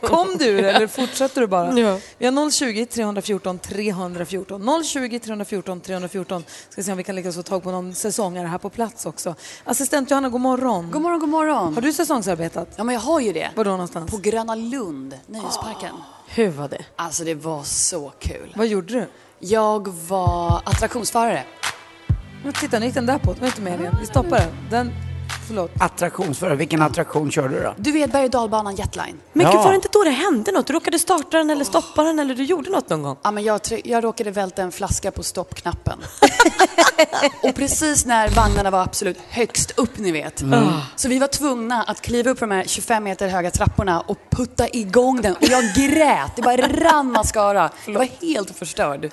kom du ur det eller fortsätter du bara? Ja. Vi har 020 314 314. 020 314 314. Ska se om vi kan lyckas få tag på någon säsongare här på plats också. Assistent Johanna, god morgon. God morgon, god morgon. Har du säsongsarbetat? Ja, men jag har ju det. Var då någonstans? På Gröna Lund, Nöjesparken. Hur var det? Alltså det var så kul. Vad gjorde du? Jag var attraktionsförare. Men titta, nu gick den där på. Det var inte meningen. Vi stoppar den. den. Förlåt. Attraktionsförare, vilken attraktion körde du då? Du vet berg och dalbanan Jetline? Men Ja. gud, var det inte då det hände något? Du råkade starta den eller stoppa den eller du gjorde något någon gång? Ja, men jag, jag råkade välta en flaska på stoppknappen. och precis när vagnarna var absolut högst upp, ni vet. Mm. Så vi var tvungna att kliva upp på de här 25 meter höga trapporna och putta igång den. Och jag grät, det bara rann mascara. Jag var helt förstörd.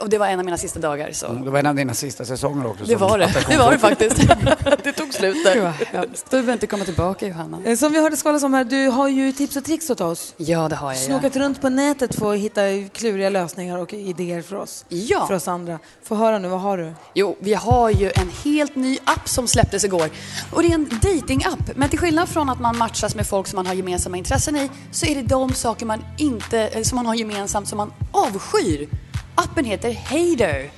Och det var en av mina sista dagar. Så. Det var en av dina sista säsonger också. Det var det. Det var det faktiskt. Det tog slut hemskt. Du behöver inte komma tillbaka Johanna. Eh, Som vi hörde skvallras om här, du har ju tips och tricks åt oss. Ja, det har jag. Ja. Snokat runt på nätet för att hitta kluriga lösningar och idéer för oss. Ja. För oss andra. Få höra nu, vad har du? Jo, vi har ju en helt ny app som släpptes igår. Och det är en dating-app. Men till skillnad från att man matchas med folk som man har gemensamma intressen i så är det de saker man inte, eh, som man har gemensamt som man avskyr. Appen heter Hater.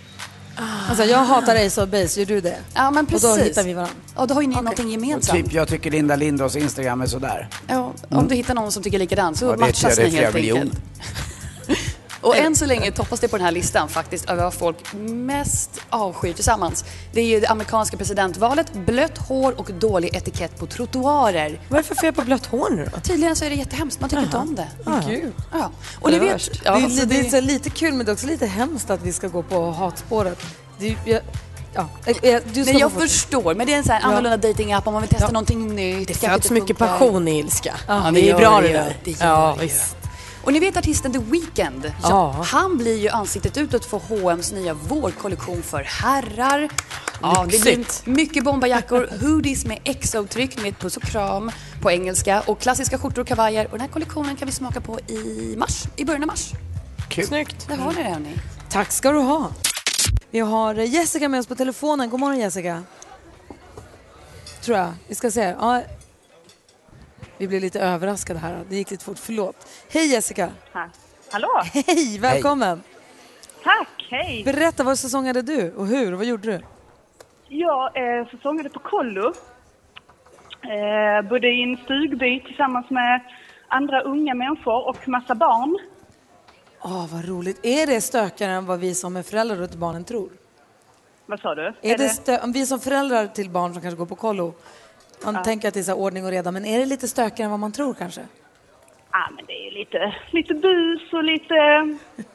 Alltså jag hatar Ace of Base, gör du det? Ja, men precis. Och då hittar vi varandra. Ja, då har ju ni någonting gemensamt. Typ jag tycker Linda Lindros Instagram är sådär. Ja, om du hittar någon som tycker likadant så Ja, det matchas ni det är helt enkelt. Och än så länge toppas det på den här listan faktiskt över vad folk mest avskyr tillsammans. Det är ju det amerikanska presidentvalet, blött hår och dålig etikett på trottoarer. Vad är det för fel på blött hår nu då? Tydligen så är det jättehemskt, man tycker inte om det. Gud. Ja. Och Det är vet... Ja, det, är, det är så lite kul men det är också lite hemskt att vi ska gå på hatspåret. Det är, jag, ja, Nej, jag förstår, men det är en sån här Ja. annorlunda datingapp om man vill testa Ja. någonting nytt. Det föds mycket passion i ilska. Ja, det är gör bra det ju. där. Det ja, det visst. Och ni vet artisten The Weeknd? Ja. Han blir ju ansiktet utåt för H&M's nya vårkollektion för herrar. Ja, det blir mycket bombajackor, hoodies med exo-tryck med puss och kram på engelska och klassiska skjortor och kavajer. Och den här kollektionen kan vi smaka på i mars, i början av mars. Kul. Snyggt. Där har ni det hörni. Tack ska du ha. Vi har eh, Jessica med oss på telefonen. God morgon Jessica. Tror jag. Vi ska se. Ja. Vi blev lite överraskade här. Det gick lite fort. Förlåt. Hej Jessica. Hallå! Hej, välkommen. Tack, hej! Berätta, vad säsongade du och hur? Vad gjorde du? Jag eh, säsongade på kollo. Eh, bodde i en stugby tillsammans med andra unga människor och massa barn. Åh, vad roligt. Är det stökigare än vad vi som är föräldrar till barnen tror? Vad sa du? Är det stö- om vi som föräldrar till barn som kanske går på kollo, man Ja. tänker att det är så ordning och reda, men är det lite stökigare än vad man tror kanske? Ja, men det är lite, lite bus och lite...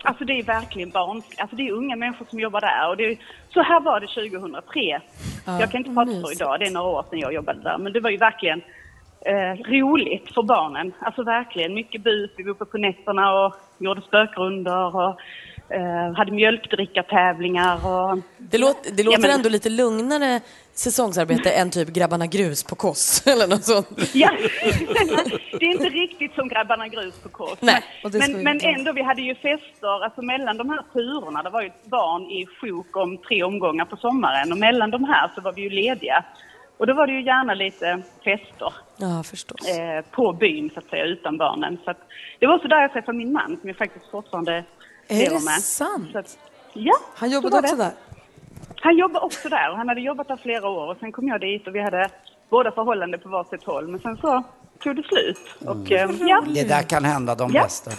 Alltså det är verkligen barn... Alltså det är unga människor som jobbar där. Och det, är- så här var det 2003. Ja, jag kan inte prata så idag, det är några år sedan jag jobbade där. Men det var ju verkligen eh, roligt för barnen. Alltså verkligen mycket bus. Vi var uppe på nätterna och gjorde spökrundor och eh, hade mjölkdrickartävlingar och... Det, låter, det låter Ja, men- ändå lite lugnare säsongsarbete än typ Grabbarna Grus på Koss eller något sånt. Ja, det är inte riktigt som Grabbarna Grus på kors. Nej, Men, men ändå, vi hade ju fester alltså mellan de här turerna. Det var ju barn i sjok om tre omgångar på sommaren och mellan de här så var vi ju lediga. Och då var det ju gärna lite fester Ja, eh, på byn så att säga, utan barnen. Så att, det var så där jag träffade min man som jag faktiskt fortfarande Är det med. sant? Så att, ja, Han jobbade också det. där? Han jobbade också där och han hade jobbat där flera år och sen kom jag dit och vi hade båda förhållande på varsitt håll. Men sen så tog det slut. Och, eh, ja. Det där kan hända de Ja. bästa.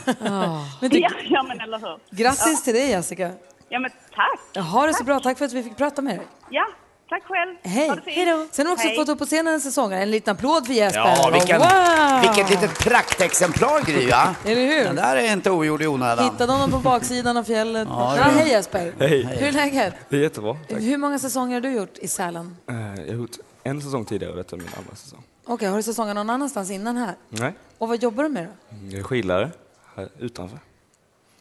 Men det, ja, ja, men eller hur. grattis till dig Jessica. Ja, men tack. Ja, ha det så bra. Tack för att vi fick prata med dig. Ja, tack själv. Hej. Ha det fint. Sen har vi också Hej. fått upp på scenen en säsongare. En liten applåd för Jesper. Ja, vilken, Wow! vilket litet praktexemplar Gry, va? Eller hur? Den där är inte ogjord i onödan. Hittade honom på baksidan av fjället. Ja, Ja, hej Jesper. Hej. Hur är läget? Det är jättebra. Tack. Hur många säsonger har du gjort i Sälen? Eh, Jag har gjort en säsong tidigare och detta är min andra säsong. Okej, har du säsonger någon annanstans innan här? Nej, Och vad jobbar du med då? jag är skidlärare här utanför.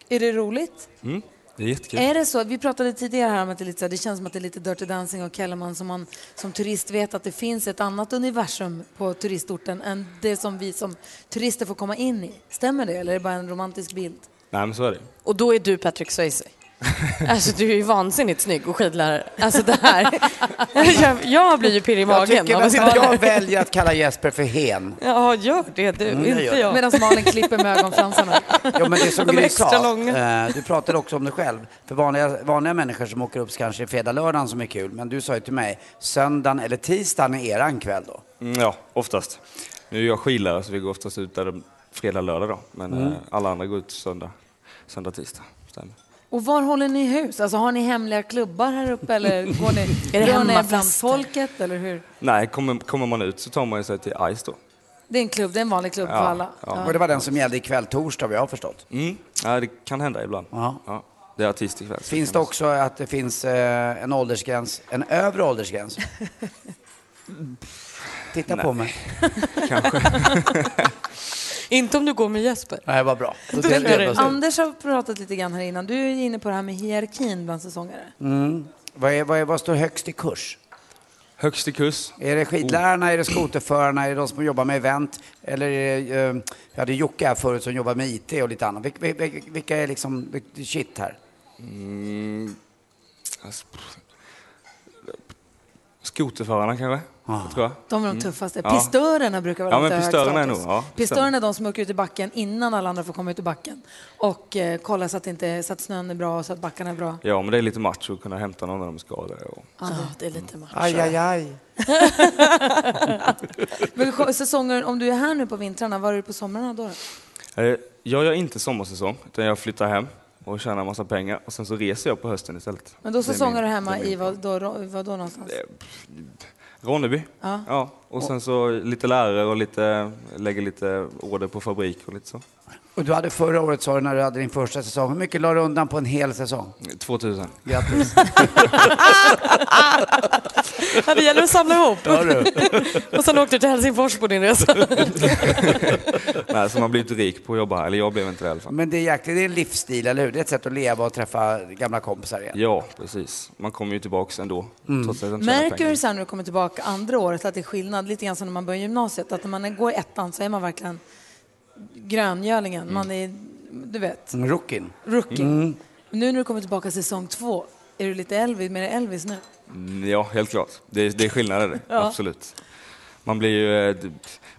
Är det roligt? Mm, det är jättekul. Är det så? Vi pratade tidigare här om att det, är lite så här, det känns som att det är lite Dirty Dancing och Kellerman som man som turist vet att det finns ett annat universum på turistorten än det som vi som turister får komma in i. Stämmer det eller är det bara en romantisk bild? Nej, men så är det. Och då är du Patrick Swayze. Alltså du är ju vansinnigt snygg och skidlärare. Alltså det här. Jag, jag blir ju pirrig i Jag magen tycker av att jag väljer att kalla Jesper för hen. Ja, gör det du, Mm, jag inte det. jag. Medan Malin klipper med ögonfransarna. Ja, men det är som De är Gry extra sa, långa. eh, du pratade också om det själv. För vanliga, vanliga människor som åker upp kanske fredag, lördagen som är kul. Men du sa ju till mig, söndagen eller tisdagen är eran kväll då. Mm, ja, oftast. Nu är jag skidlärare så vi går oftast ut där fredag, lördag då. Men Mm. eh, alla andra går ut söndag, söndag, tisdag. Stämmer. Och var håller ni hus? Alltså har ni hemliga klubbar här uppe eller går ni, Är det ni bland folket eller hur? Nej, kommer, kommer man ut så tar man sig till Ice då. Det är en klubb, det är en vanlig klubb Ja, för alla. ja. Och det var den som gällde ikväll torsdag, jag har förstått. Mm. Ja, det kan hända ibland. Ja. Det är artist ikväll. Finns det också att det finns eh, en åldersgräns, en övre åldersgräns? Titta på mig. Kanske. Inte om du går med Jesper. Nej, vad bra. Då det. oss. Anders har pratat lite grann här innan. Du är inne på det här med hierarkin bland säsongare. Mm. Vad, är, vad, är, vad står högst i kurs? Högst i kurs. Är det skidlärarna, är det skoterförarna, är det de som jobbar med event? Eller är det, eh, jag hade Jocke här förut som jobbar med IT och lite annat. Vilka, vilka, vilka är liksom shit här? Mm, alltså, skoterförarna kanske, tror jag. De är de Mm. tuffaste. Ja. Pistörerna brukar vara Ja, lite men hög pistörerna är nog, ja, Pistörerna är de som åker ut i backen innan alla andra får komma ut i backen. Och eh, kolla så att, inte, så att snön är bra och så att backarna är bra. Ja, men det är lite macho att kunna hämta någon när de är skadade. Och... Ja, det är lite macho. Aj, aj, aj. Men säsonger, om du är här nu på vintrarna, var är du på somrarna då? då? Eh, Jag gör inte sommarsäsong, utan jag flyttar hem och tjänar massa pengar och sen så reser jag på hösten istället. Men då min- du hemma i vad då, vad då någonstans? Ronneby. Ja. Ja. Och sen så lite lärare och lite, lägger lite order på fabrik och lite så. Och du hade förra året, sa du, när du hade din första säsong. Hur mycket la du undan på en hel säsong? 2000. Grattis. Ja, det gäller att samla ihop. Ja, du. och sen åkte du till Helsingfors på din resa. Nej, så man blir inte rik på att jobba här, eller jag blev inte det i alla fall. Men det är jäkligt, det är en livsstil, eller hur? Det är ett sätt att leva och träffa gamla kompisar igen. Ja, precis. Man kommer ju tillbaks ändå, Mm. trots att jag inte tjänar Märker du sen när du kommer tillbaka andra året att det är skillnad? Lite grann som när man börjar gymnasiet, att när man går i ettan så är man verkligen gröngölingen. Man är, du vet, Rookien. rookie. Mm. Nu när du kommer tillbaka säsong två, är du lite Elvis, mer Elvis nu? Mm, Ja, helt klart. Det är, det är skillnader Ja. absolut. Man blir ju, eh, d-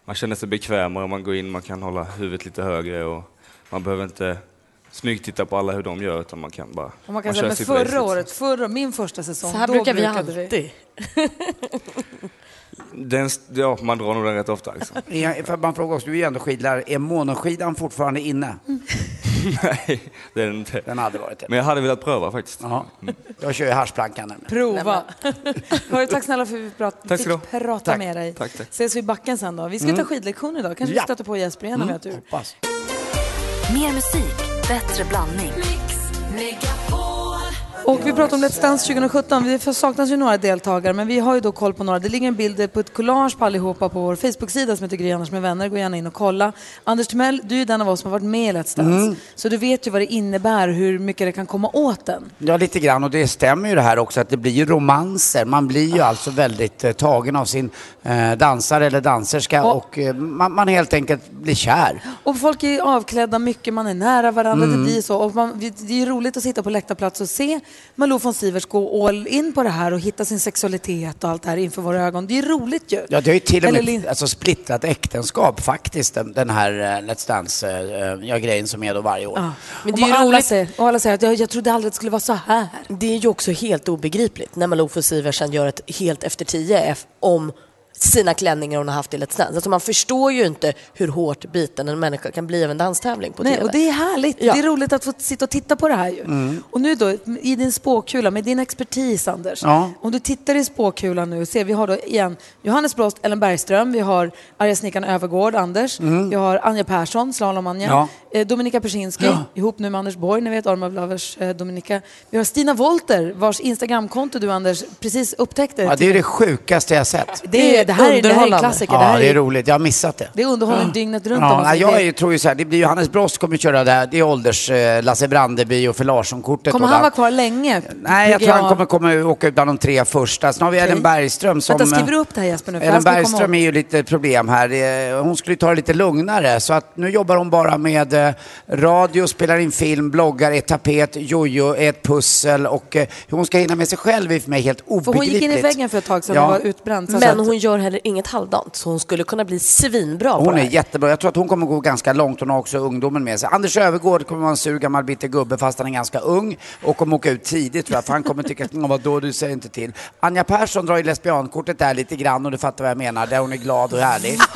man känner sig bekvämare, man går in, man kan hålla huvudet lite högre och man behöver inte smygtitta på alla hur de gör utan man kan bara Och man kan kör säga, men sitt förra race, liksom. året, förra, min första säsong, Så här då brukar vi brukade alltid. Den, ja, man drar nog den rätt ofta. Liksom. Är- För man frågar också, du är ju ändå skidlärare, är monoskidan fortfarande inne? Nej, det är den inte. Den hade varit det. Men jag hade velat pröva faktiskt. Ja. Jag kör ju haschplankan nämligen. Prova. Hörru, tack snälla för att vi prat, Tack ska fick du ha. prata Tack. med dig. Tack, tack. Ses vi i backen sen då. Vi ska Mm. ta skidlektion idag. Kanske Ja. vi stöter på Jesper igen om vi har tur. Hoppas. Mer musik, bättre blandning. Och vi pratar om Let's Dance 2017. Det saknas ju några deltagare, men vi har ju då koll på några. Det ligger en bild på ett collage på allihopa på vår Facebook-sida som heter Gry Anders med vänner. Gå gärna in och kolla. Anders Timell, du är den av oss som har varit med i Let's Dance. Mm. Så du vet ju vad det innebär, hur mycket det kan komma åt den. Ja, lite grann. Och det stämmer ju det här också att det blir ju romanser. Man blir ju alltså väldigt eh, tagen av sin eh, dansare eller danserska och, Och- eh, man, man helt enkelt blir kär. Och folk är avklädda mycket, man är nära varandra, Mm. det blir så. Och man, det är ju roligt att sitta på läktarplats och se Malou von Sivers gå all in på det här och hitta sin sexualitet och allt det här inför våra ögon. Det är roligt ju. Ja, det har ju till och Eller med Lin- alltså, splittrat äktenskap faktiskt, den, den här eh, Let's Dance-grejen som är då varje år. Ja. Men det är ju alla roligt. säger, och alla säger att jag, jag trodde aldrig att det skulle vara så här. Det är ju också helt obegripligt när Malou von Siversen gör ett helt efter tio om sina klänningar hon har haft i Let's Dance. Alltså man förstår ju inte hur hårt biten en människa kan bli av en danstävling på Nej, TV. och det är härligt. Ja. Det är roligt att få sitta och titta på det här ju. Mm. Och nu då, i din spåkula, med din expertis Anders. Ja. Om du tittar i spåkulan nu, ser vi har då igen Johannes Brost, Ellen Bergström, vi har arga snickaren Övergård, Anders. Mm. Vi har Anja Persson, Slalom-Anja. Ja. Eh, Dominika Persinski, Ja. ihop nu med Anders Borg, ni vet Orm of Lovers eh, Dominika. Vi har Stina Wolter, vars Instagramkonto du Anders precis upptäckte. Ja, det är det sjukaste jag sett. det, är, det, här är, det här är en klassiker. Ja, det här det är är, roligt. Jag har missat det. det är underhållning dygnet runt. Ja, säger. jag är, tror ju så här, det blir Johannes Brost kommer köra det här, det är ålders eh, Lasse Brandeby och för Larsson-kortet. Kommer han vara kvar länge? Nej, jag tror han kommer komma åka ut bland de tre första. Sen har vi Okej. Ellen Bergström som... Vänta, skriver du upp det här Jesper nu? För Ellen Bergström är ju lite problem här. Eh, Hon skulle ju ta det lite lugnare. Så att nu jobbar hon bara med eh, radio, spelar in film, bloggar, är tapet, jojo, är ett pussel och eh, hur hon ska hinna med sig själv är för mig helt För obegripligt. hon gick in i väggen för ett tag sedan Ja. och var utbränd. Så Men hon gör heller inget halvdant, så hon skulle kunna bli svinbra på Hon det är jättebra. Jag tror att hon kommer gå ganska långt. Hon har också ungdomen med sig. Anders Övergård kommer vara en sur gammal bitter gubbe fast han är ganska ung och kommer åka ut tidigt tror jag. För han kommer tycka att "Mm, vadå, du säger inte till. Anja Persson drar ju lesbiankortet där lite grann och du fattar vad jag menar. Där hon är glad och härlig.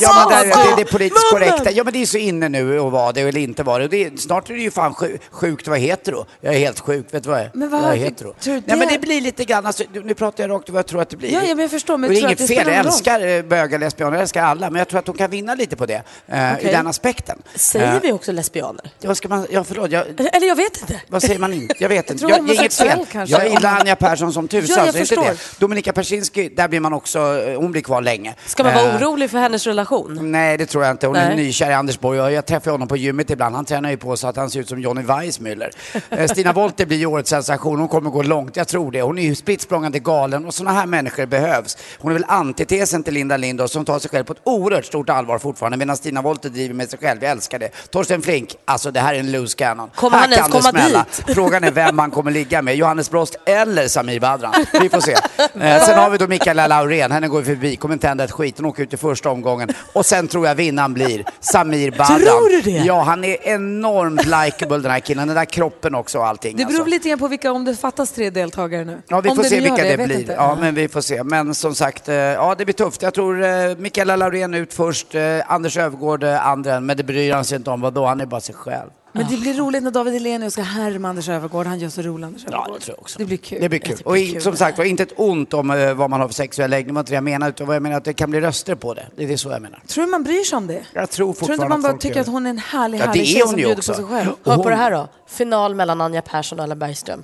Ja men där, det är det politiskt korrekta. Ja men det är så inne nu att vara det eller inte vara det. Och det är, snart är det ju fan sju, sjukt att vara hetero. Jag är helt sjuk, vet du vad jag är? Men vad- jag är hetero. Nej men det- blir lite grann, alltså, nu pratar jag rakt vad jag tror att det blir. Ja, ja, men jag förstår, men och det är inget fel, jag älskar eh, bögar, lesbianer, jag älskar alla. Men jag tror att hon kan vinna lite på det, eh, Okej. i den aspekten. Säger Eh, vi också lesbianer? Ja, ska man, ja, förlåt. Jag, Eller jag vet inte. vad säger man inte? Jag vet inte. Jag, är inget fel. kanske. Jag gillar Anja Persson som tusan, Ja, jag inte det. förstår. Dominika Persinski, där blir man också, eh, hon blir kvar länge. Ska man vara Eh, orolig för hennes relation? Nej, det tror jag inte. Hon är Nej. nykär i Anders Borg och jag träffar honom på gymmet ibland. Han tränar ju på så att han ser ut som Johnny Weissmuller. Eh, Stina Wollter blir ju årets sensation. Hon kommer gå långt, jag tror det. Hon är ju spritt galen och sådana här människor behövs. Hon är väl antitesen till Linda Lindorff som tar sig själv på ett oerhört stort allvar fortfarande medan Stina Wollter driver med sig själv. Jag älskar det. Torsten Flink, alltså det här är en loose cannon. Kommer här han ens kan det komma smälla. dit? Frågan är vem man kommer ligga med. Johannes Brost eller Samir Badran. Vi får se. Eh, sen har vi då Mikaela Laurén. Henne går vi förbi. Kommer inte hända ett skit. Hon åker ut i första omgången. Och sen tror jag vinnaren blir Samir Badran. Tror du det? Ja, han är enormt likeable den här killen. Den där kroppen också och allting. Det beror alltså. lite grann på vilka, om det fattas tre deltagare nu. Ja, vi om får det se vilka det, vet blir. inte. Ja, men vi får se. Men som sagt, eh, ja det blir tufft. Jag tror eh, Mikaela Laurén ut först, eh, Anders Öfvergård eh, andra, men det bryr han sig inte om. Vadå, han är bara sig själv. Men det blir roligt när David Hellenius ska härma Anders Öfvergård. Han gör så roligt Anders Öfvergård. Ja, det tror jag också. Det blir kul. Det blir kul. Och i, som sagt var, inte ett ont om eh, vad man har för sexuell läggning, det var inte det jag menar, utan vad jag menar att det kan bli röster på det. Det är det så jag menar. Tror du man bryr sig om det? Jag tror Tror du fortfarande inte man bara folk tycker gör att hon är en härlig, Ja, det härlig är tjej hon som ju bjuder också. på sig själv? Hör på det här då. Final mellan Anja Persson och Ella Bergström.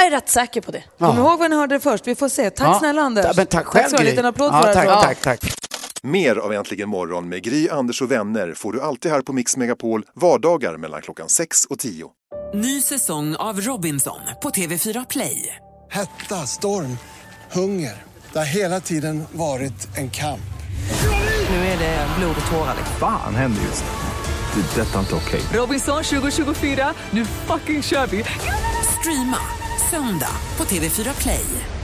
Jag är rätt säker på det. Kom ihåg vad ni hörde det först. Vi får se. Tack Ja. snälla Anders. Ja, men tack själv, du ha. En liten applåd Ja, för tack, det. tack, tack. Mer av Äntligen morgon med Gry, Anders och vänner får du alltid här på Mix Megapol vardagar mellan klockan 6 och 10. Ny säsong av Robinson på TV4 Play. Hetta, storm, hunger. Det har hela tiden varit en kamp. Nu är det blod och tårar. Fan händer just nu. Det. är Detta är inte okej. Robinson 2024, nu fucking kör vi! Streama söndag på TV4 Play.